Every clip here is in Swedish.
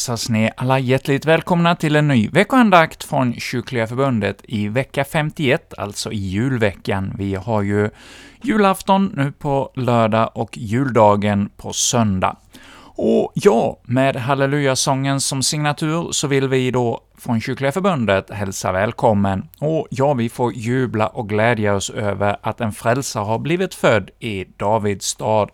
hälsas ni alla hjärtligt välkomna till en ny veckoandakt från Kyrkliga Förbundet i vecka 51, alltså i julveckan. Vi har ju julafton nu på lördag och juldagen på söndag. Och ja, med hallelujasången som signatur så vill vi då från Kyrkliga Förbundet hälsa välkommen. Och ja, vi får jubla och glädja oss över att en frälsare har blivit född i Davids stad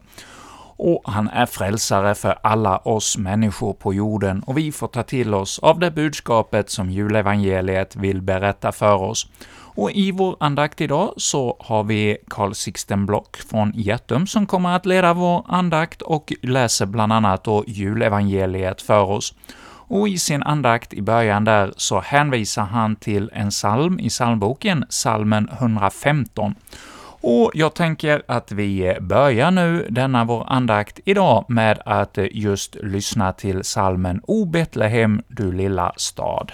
och han är frälsare för alla oss människor på jorden, och vi får ta till oss av det budskapet som julevangeliet vill berätta för oss. Och i vår andakt idag så har vi Carl Sixten Block från Hjärtum som kommer att leda vår andakt och läser bland annat då julevangeliet för oss. Och i sin andakt i början där så hänvisar han till en psalm i psalmboken, psalmen 115. Och jag tänker att vi börjar nu denna vår andakt idag med att just lyssna till salmen O Betlehem, du lilla stad.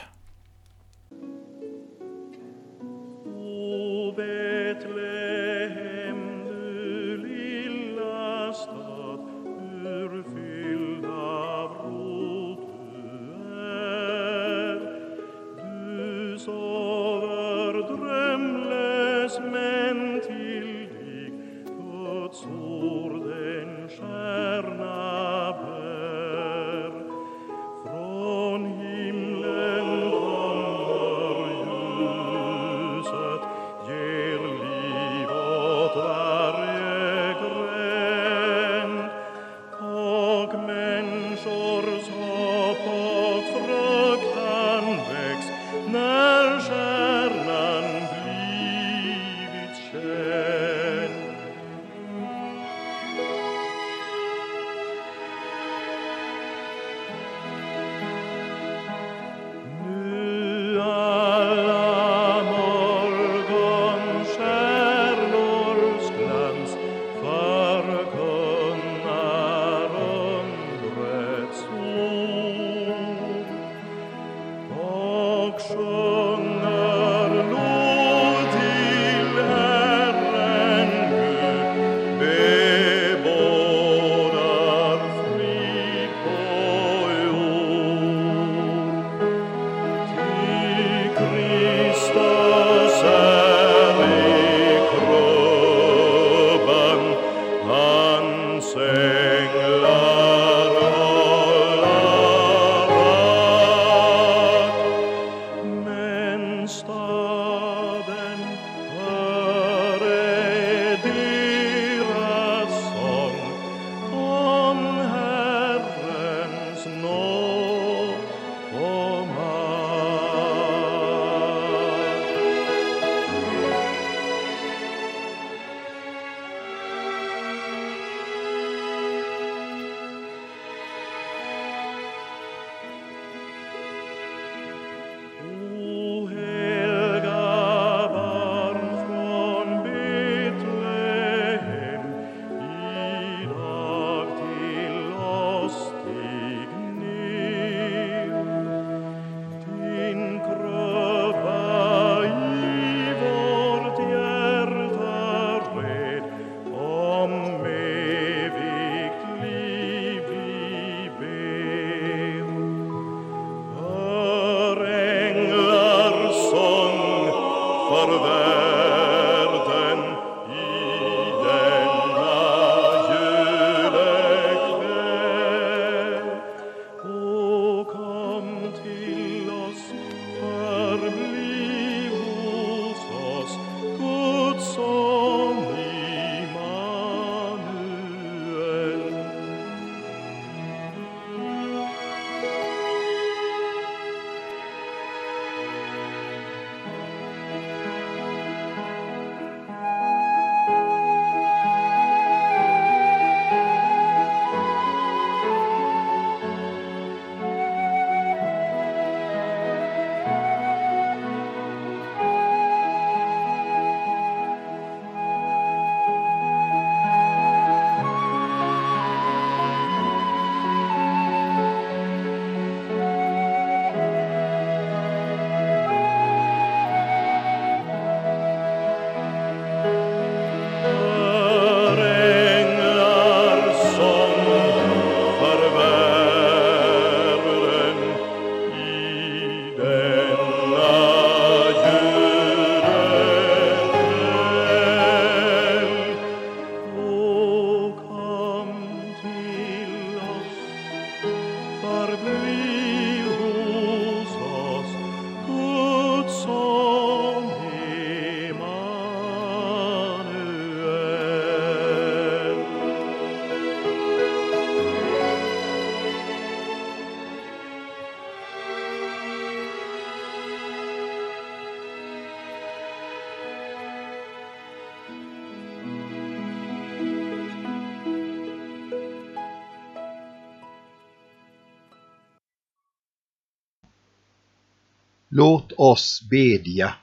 Oss bedja.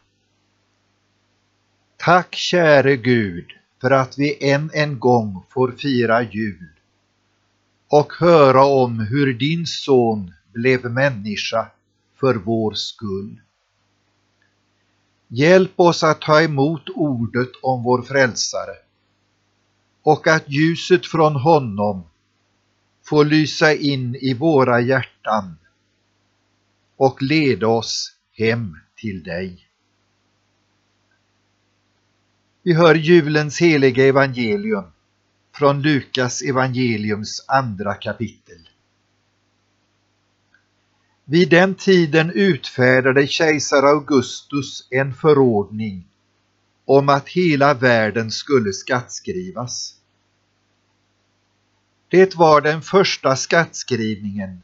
Tack käre Gud för att vi än en gång får fira jul och höra om hur din son blev människa för vår skull. Hjälp oss att ta emot ordet om vår frälsare och att ljuset från honom får lysa in i våra hjärtan och leda oss hem till dig. Vi hör julens heliga evangelium från Lukas evangeliums andra kapitel. Vid den tiden utfärdade kejsar Augustus en förordning om att hela världen skulle skattskrivas. Det var den första skattskrivningen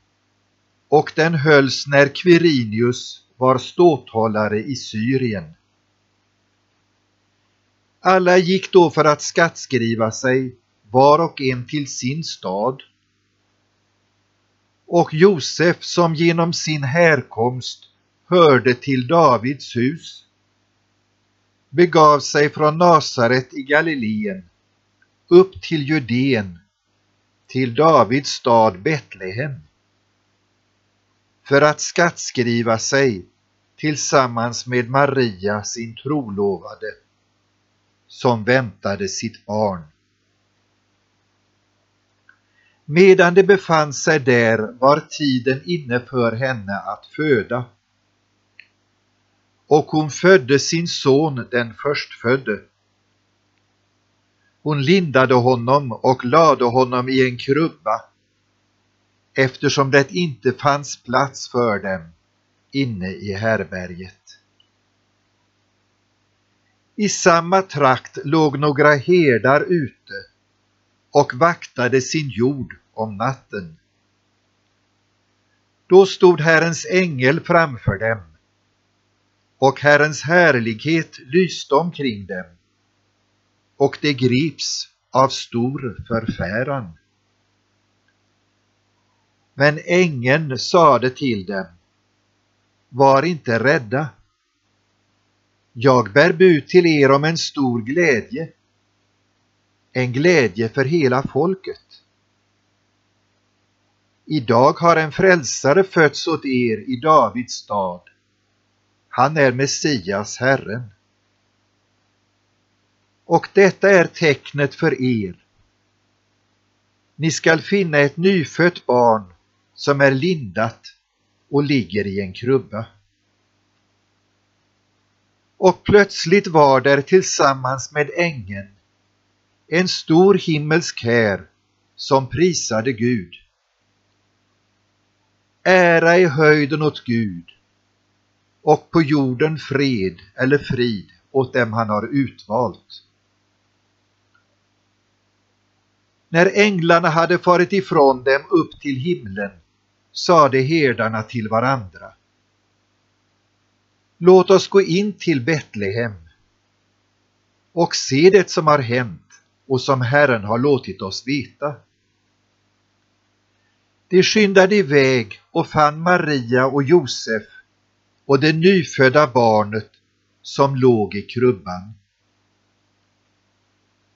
och den hölls när Quirinius var ståthållare i Syrien. Alla gick då för att skattskriva sig, var och en till sin stad. Och Josef, som genom sin härkomst hörde till Davids hus, begav sig från Nasaret i Galileen upp till Judeen, till Davids stad Betlehem, för att skattskriva sig tillsammans med Maria, sin trolovade, som väntade sitt barn. Medan de befann sig där var tiden inne för henne att föda. Och hon födde sin son, den förstfödde. Hon lindade honom och lade honom i en krubba eftersom det inte fanns plats för dem inne i härberget. I samma trakt låg några herdar ute och vaktade sin jord om natten. Då stod Herrens ängel framför dem och Herrens härlighet lyste omkring dem och de grips av stor förfäran. Men ängeln sade till dem, var inte rädda. Jag bär bud till er om en stor glädje, en glädje för hela folket. Idag har en frälsare fötts åt er i Davids stad. Han är Messias, Herren. Och detta är tecknet för er. Ni skall finna ett nyfött barn som är lindat och ligger i en krubba. Och plötsligt var där tillsammans med ängeln en stor himmelsk här som prisade Gud. Ära i höjden åt Gud och på jorden fred eller frid åt dem han har utvalt. När änglarna hade farit ifrån dem upp till himlen sade herdarna till varandra. Låt oss gå in till Betlehem och se det som har hänt och som Herren har låtit oss veta. De skyndade iväg och fann Maria och Josef och det nyfödda barnet som låg i krubban.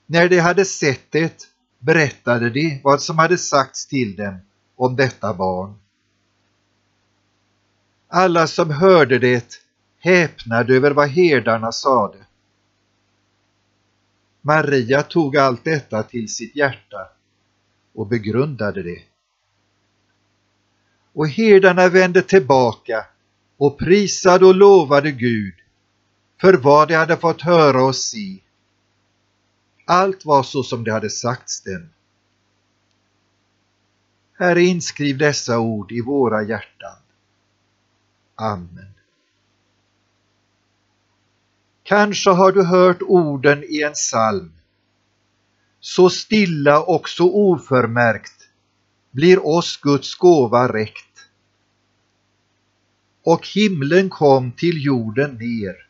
När de hade sett det berättade de vad som hade sagts till dem om detta barn. Alla som hörde det häpnade över vad herdarna sade. Maria tog allt detta till sitt hjärta och begrundade det. Och herdarna vände tillbaka och prisade och lovade Gud för vad de hade fått höra och se. Allt var så som det hade sagts dem. Herre, inskriv dessa ord i våra hjärtan. Amen. Kanske har du hört orden i en psalm. Så stilla och så oförmärkt blir oss Guds gåva räckt. Och himlen kom till jorden ner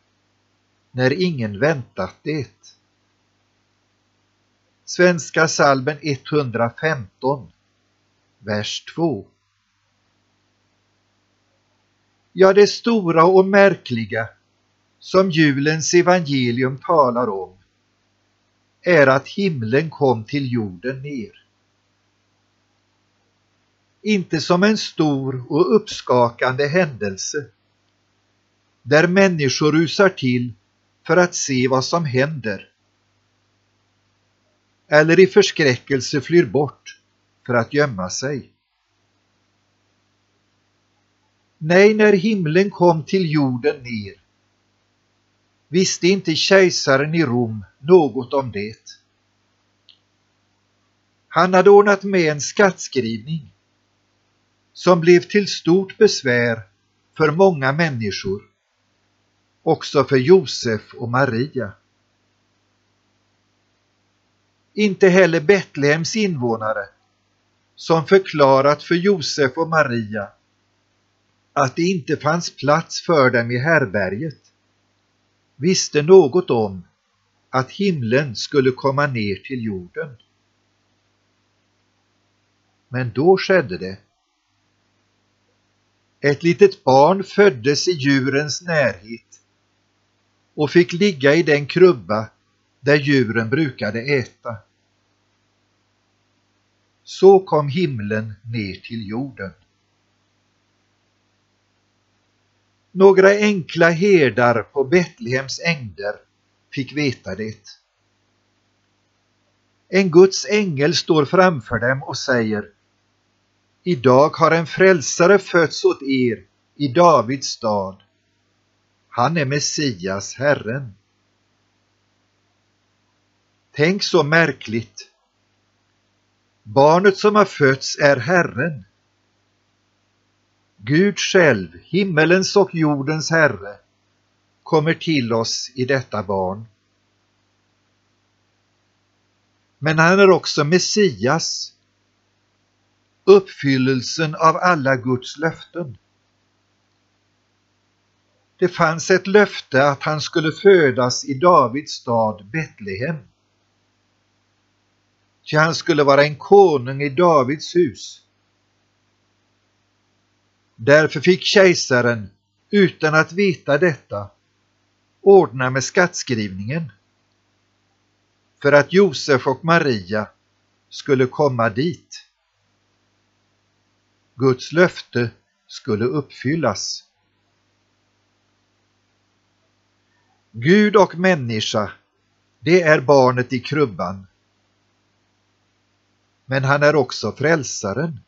när ingen väntat det. Svenska salmen 115, vers 2. Ja, det stora och märkliga som julens evangelium talar om är att himlen kom till jorden ner. Inte som en stor och uppskakande händelse där människor rusar till för att se vad som händer eller i förskräckelse flyr bort för att gömma sig. Nej, när himlen kom till jorden ner visste inte kejsaren i Rom något om det. Han hade ordnat med en skattskrivning som blev till stort besvär för många människor, också för Josef och Maria. Inte heller Betlehems invånare, som förklarat för Josef och Maria att det inte fanns plats för dem i härberget, visste något om att himlen skulle komma ner till jorden. Men då skedde det. Ett litet barn föddes i djurens närhet och fick ligga i den krubba där djuren brukade äta. Så kom himlen ner till jorden. Några enkla herdar på Betlehems ängder fick veta det. En Guds ängel står framför dem och säger Idag har en frälsare fötts åt er i Davids stad. Han är Messias, Herren. Tänk så märkligt. Barnet som har fötts är Herren. Gud själv, himmelens och jordens Herre, kommer till oss i detta barn. Men han är också Messias, uppfyllelsen av alla Guds löften. Det fanns ett löfte att han skulle födas i Davids stad Betlehem. Ty han skulle vara en konung i Davids hus. Därför fick kejsaren, utan att veta detta, ordna med skattskrivningen för att Josef och Maria skulle komma dit. Guds löfte skulle uppfyllas. Gud och människa, det är barnet i krubban. Men han är också frälsaren.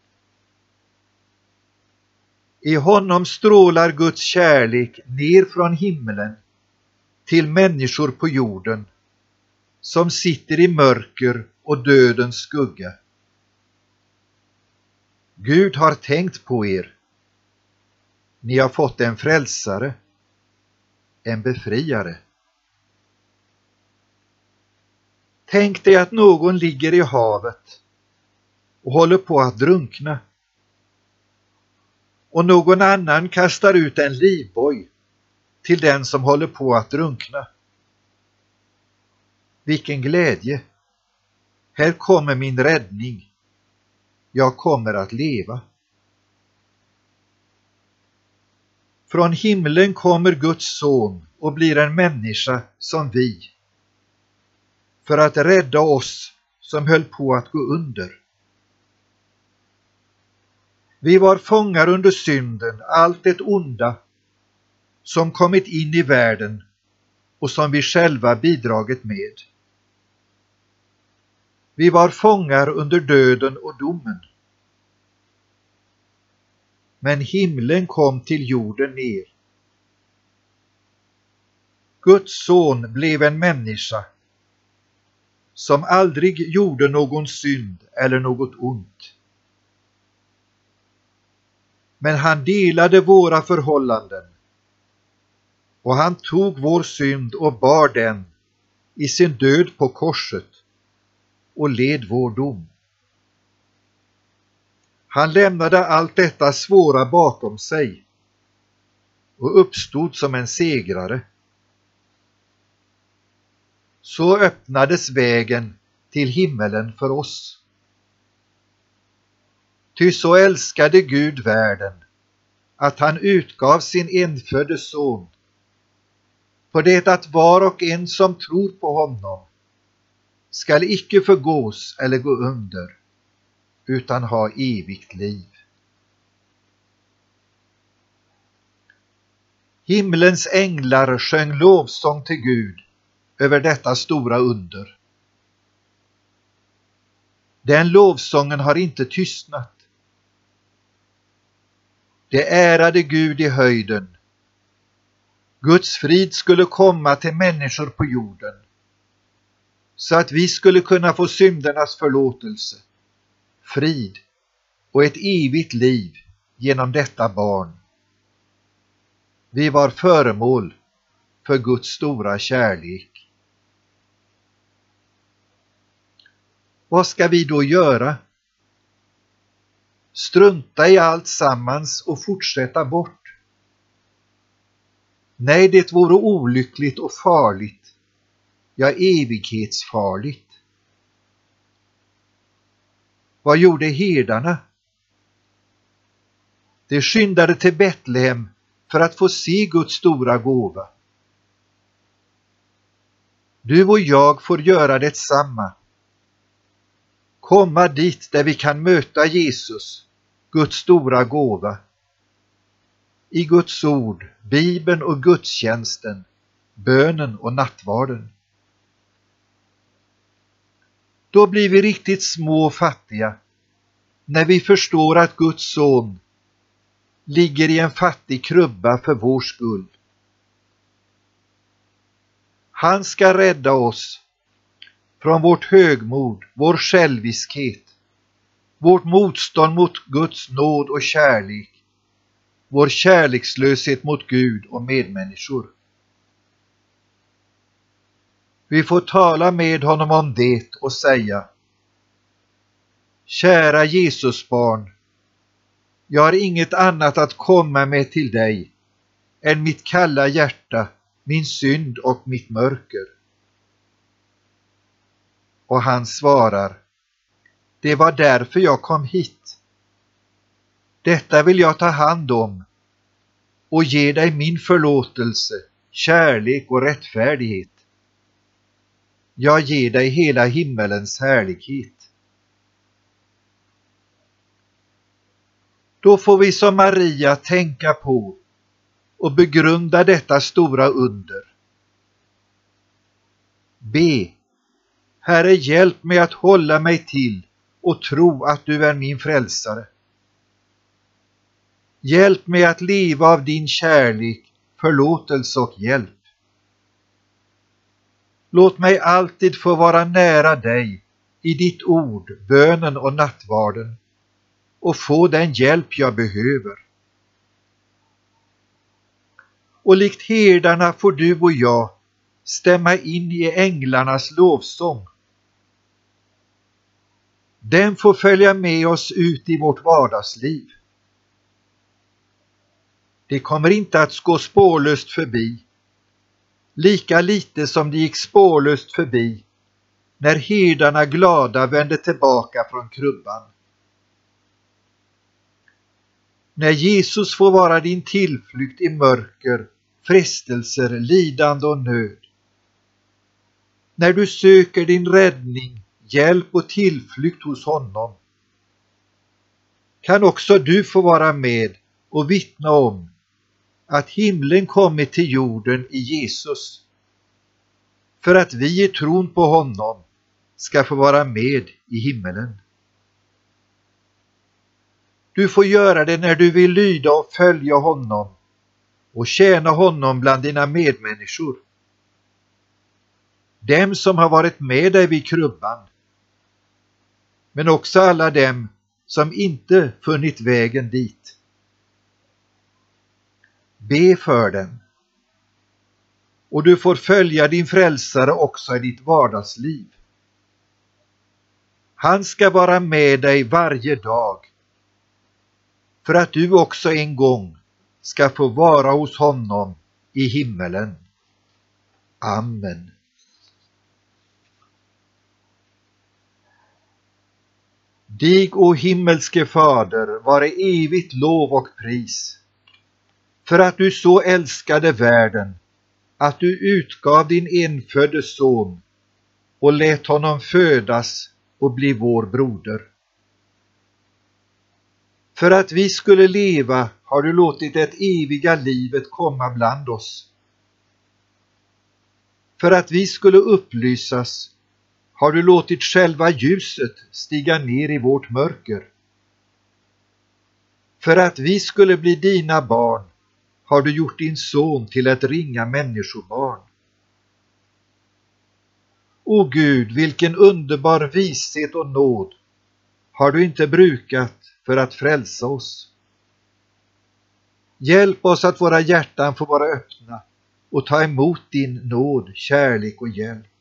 I honom strålar Guds kärlek ner från himlen till människor på jorden som sitter i mörker och dödens skugga. Gud har tänkt på er. Ni har fått en frälsare, en befriare. Tänk dig att någon ligger i havet och håller på att drunkna. Och någon annan kastar ut en livboj till den som håller på att drunkna. Vilken glädje! Här kommer min räddning. Jag kommer att leva. Från himlen kommer Guds son och blir en människa som vi för att rädda oss som höll på att gå under. Vi var fångar under synden, allt det onda som kommit in i världen och som vi själva bidragit med. Vi var fångar under döden och domen. Men himlen kom till jorden ner. Guds son blev en människa som aldrig gjorde någon synd eller något ont. Men han delade våra förhållanden och han tog vår synd och bar den i sin död på korset och led vår dom. Han lämnade allt detta svåra bakom sig och uppstod som en segrare. Så öppnades vägen till himmelen för oss. Ty så älskade Gud världen att han utgav sin enfödde son på det att var och en som tror på honom skall icke förgås eller gå under utan ha evigt liv. Himlens änglar sjöng lovsång till Gud över detta stora under. Den lovsången har inte tystnat. Det ärade Gud i höjden. Guds frid skulle komma till människor på jorden så att vi skulle kunna få syndernas förlåtelse, frid och ett evigt liv genom detta barn. Vi var föremål för Guds stora kärlek. Vad ska vi då göra? Strunta i allt sammans och fortsätta bort? Nej, det vore olyckligt och farligt, ja evighetsfarligt. Vad gjorde herdarna? De skyndade till Betlehem för att få se Guds stora gåva. Du och jag får göra detsamma. Komma dit där vi kan möta Jesus, Guds stora gåva. I Guds ord, Bibeln och gudstjänsten, bönen och nattvarden. Då blir vi riktigt små och fattiga när vi förstår att Guds son ligger i en fattig krubba för vår skull. Han ska rädda oss från vårt högmod, vår själviskhet, vårt motstånd mot Guds nåd och kärlek, vår kärlekslöshet mot Gud och medmänniskor. Vi får tala med honom om det och säga Kära Jesusbarn, jag har inget annat att komma med till dig än mitt kalla hjärta, min synd och mitt mörker. Och han svarar, det var därför jag kom hit. Detta vill jag ta hand om och ge dig min förlåtelse, kärlek och rättfärdighet. Jag ger dig hela himmelens härlighet. Då får vi som Maria tänka på och begrunda detta stora under. B. Herre, hjälp mig att hålla mig till och tro att du är min frälsare. Hjälp mig att leva av din kärlek, förlåtelse och hjälp. Låt mig alltid få vara nära dig i ditt ord, bönen och nattvarden och få den hjälp jag behöver. Och likt herdarna får du och jag stämma in i änglarnas lovsång. Den får följa med oss ut i vårt vardagsliv. Det kommer inte att gå spårlöst förbi, lika lite som det gick spårlöst förbi när herdarna glada vände tillbaka från krubban. När Jesus får vara din tillflykt i mörker, frestelser, lidande och nöd. När du söker din räddning, hjälp och tillflykt hos honom. Kan också du få vara med och vittna om att himlen kommit till jorden i Jesus för att vi i tron på honom ska få vara med i himmelen. Du får göra det när du vill lyda och följa honom och tjäna honom bland dina medmänniskor. Dem som har varit med dig vid krubban. Men också alla dem som inte funnit vägen dit. Be för dem. Och du får följa din frälsare också i ditt vardagsliv. Han ska vara med dig varje dag för att du också en gång ska få vara hos honom i himmelen. Amen. Dig, o himmelske Fader, vare evigt lov och pris För att du så älskade världen att du utgav din enfödde son och lät honom födas och bli vår broder. För att vi skulle leva har du låtit det eviga livet komma bland oss. För att vi skulle upplysas har du låtit själva ljuset stiga ner i vårt mörker. För att vi skulle bli dina barn har du gjort din son till ett ringa människobarn. O Gud, vilken underbar vishet och nåd har du inte brukat för att frälsa oss. Hjälp oss att våra hjärtan får vara öppna och ta emot din nåd, kärlek och hjälp.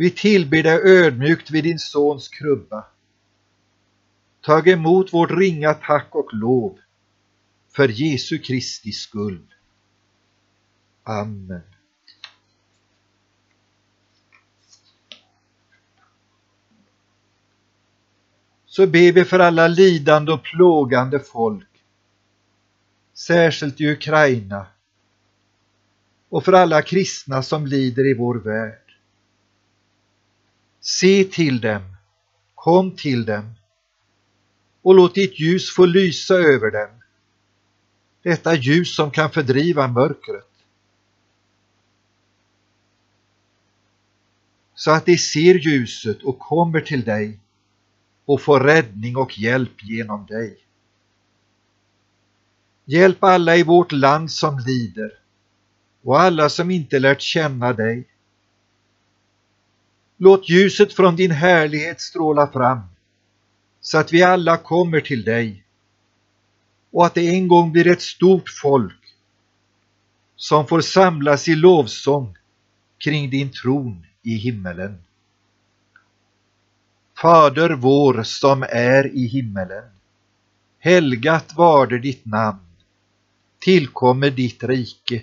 Vi tillber dig ödmjukt vid din sons krubba. Tag emot vårt ringa tack och lov för Jesu Kristi skull. Amen. Så ber vi för alla lidande och plågande folk, särskilt i Ukraina och för alla kristna som lider i vår värld. Se till dem, kom till dem och låt ditt ljus få lysa över dem detta ljus som kan fördriva mörkret. Så att de ser ljuset och kommer till dig och får räddning och hjälp genom dig. Hjälp alla i vårt land som lider och alla som inte lärt känna dig. Låt ljuset från din härlighet stråla fram så att vi alla kommer till dig och att det en gång blir ett stort folk som får samlas i lovsång kring din tron i himmelen. Fader vår som är i himmelen. Helgat varde ditt namn. Tillkommer ditt rike.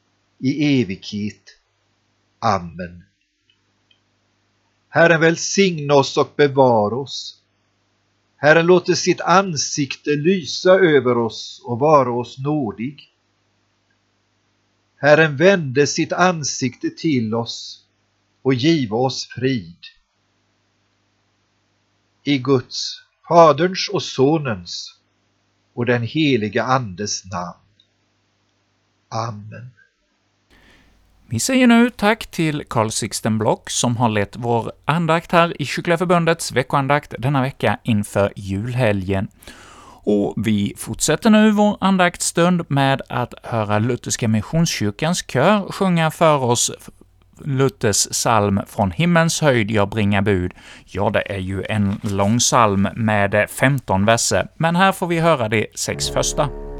i evighet. Amen. Herren välsigne oss och bevara oss. Herren låter sitt ansikte lysa över oss och vara oss nådig. Herren vände sitt ansikte till oss och giva oss frid. I Guds, Faderns och Sonens och den helige Andes namn. Amen. Vi säger nu tack till Carl Sixten Block som har lett vår andakt här i Kyrkliga Förbundets veckoandakt denna vecka inför julhelgen. Och vi fortsätter nu vår andaktsstund med att höra Lutherska Missionskyrkans kör sjunga för oss Luthers psalm ”Från himmelens höjd jag bringar bud”. Ja, det är ju en lång psalm med 15 verser, men här får vi höra de sex första.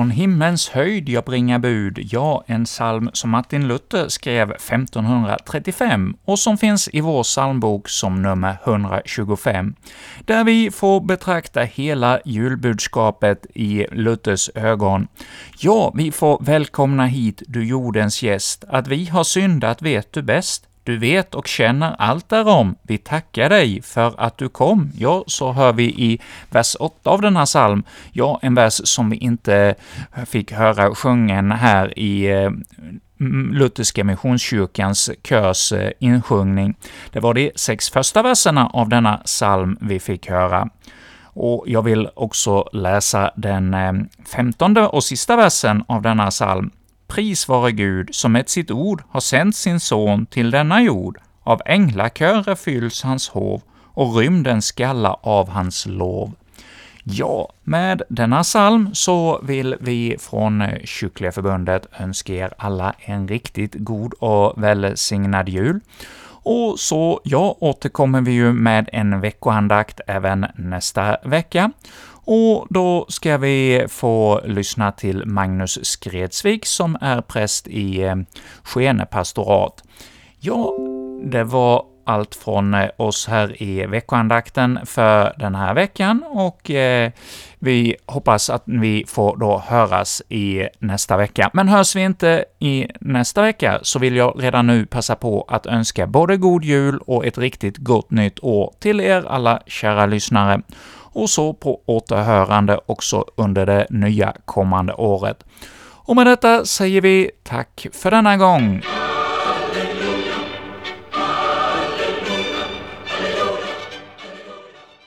Från himmelens höjd jag bringar bud, ja, en psalm som Martin Luther skrev 1535 och som finns i vår psalmbok som nummer 125, där vi får betrakta hela julbudskapet i Luthers ögon. Ja, vi får välkomna hit, du jordens gäst, att vi har syndat vet du bäst, du vet och känner allt därom. Vi tackar dig för att du kom. Ja, så hör vi i vers 8 av denna psalm, ja, en vers som vi inte fick höra sjungen här i eh, Lutherska Missionskyrkans körs eh, insjungning. Det var de sex första verserna av denna psalm vi fick höra. Och jag vill också läsa den eh, femtonde och sista versen av denna psalm. Pris vare Gud, som med sitt ord har sänt sin son till denna jord. Av änglakörer fylls hans hov, och rymden skalla av hans lov. Ja, med denna psalm så vill vi från eh, Kyrkliga förbundet önska er alla en riktigt god och välsignad jul. Och så, ja, återkommer vi ju med en veckoandakt även nästa vecka. Och då ska vi få lyssna till Magnus Skredsvik, som är präst i eh, Skene pastorat. Ja, det var allt från eh, oss här i veckoandakten för den här veckan, och eh, vi hoppas att vi får då höras i nästa vecka. Men hörs vi inte i nästa vecka, så vill jag redan nu passa på att önska både god jul och ett riktigt gott nytt år till er alla kära lyssnare och så på återhörande också under det nya kommande året. Och med detta säger vi tack för denna gång.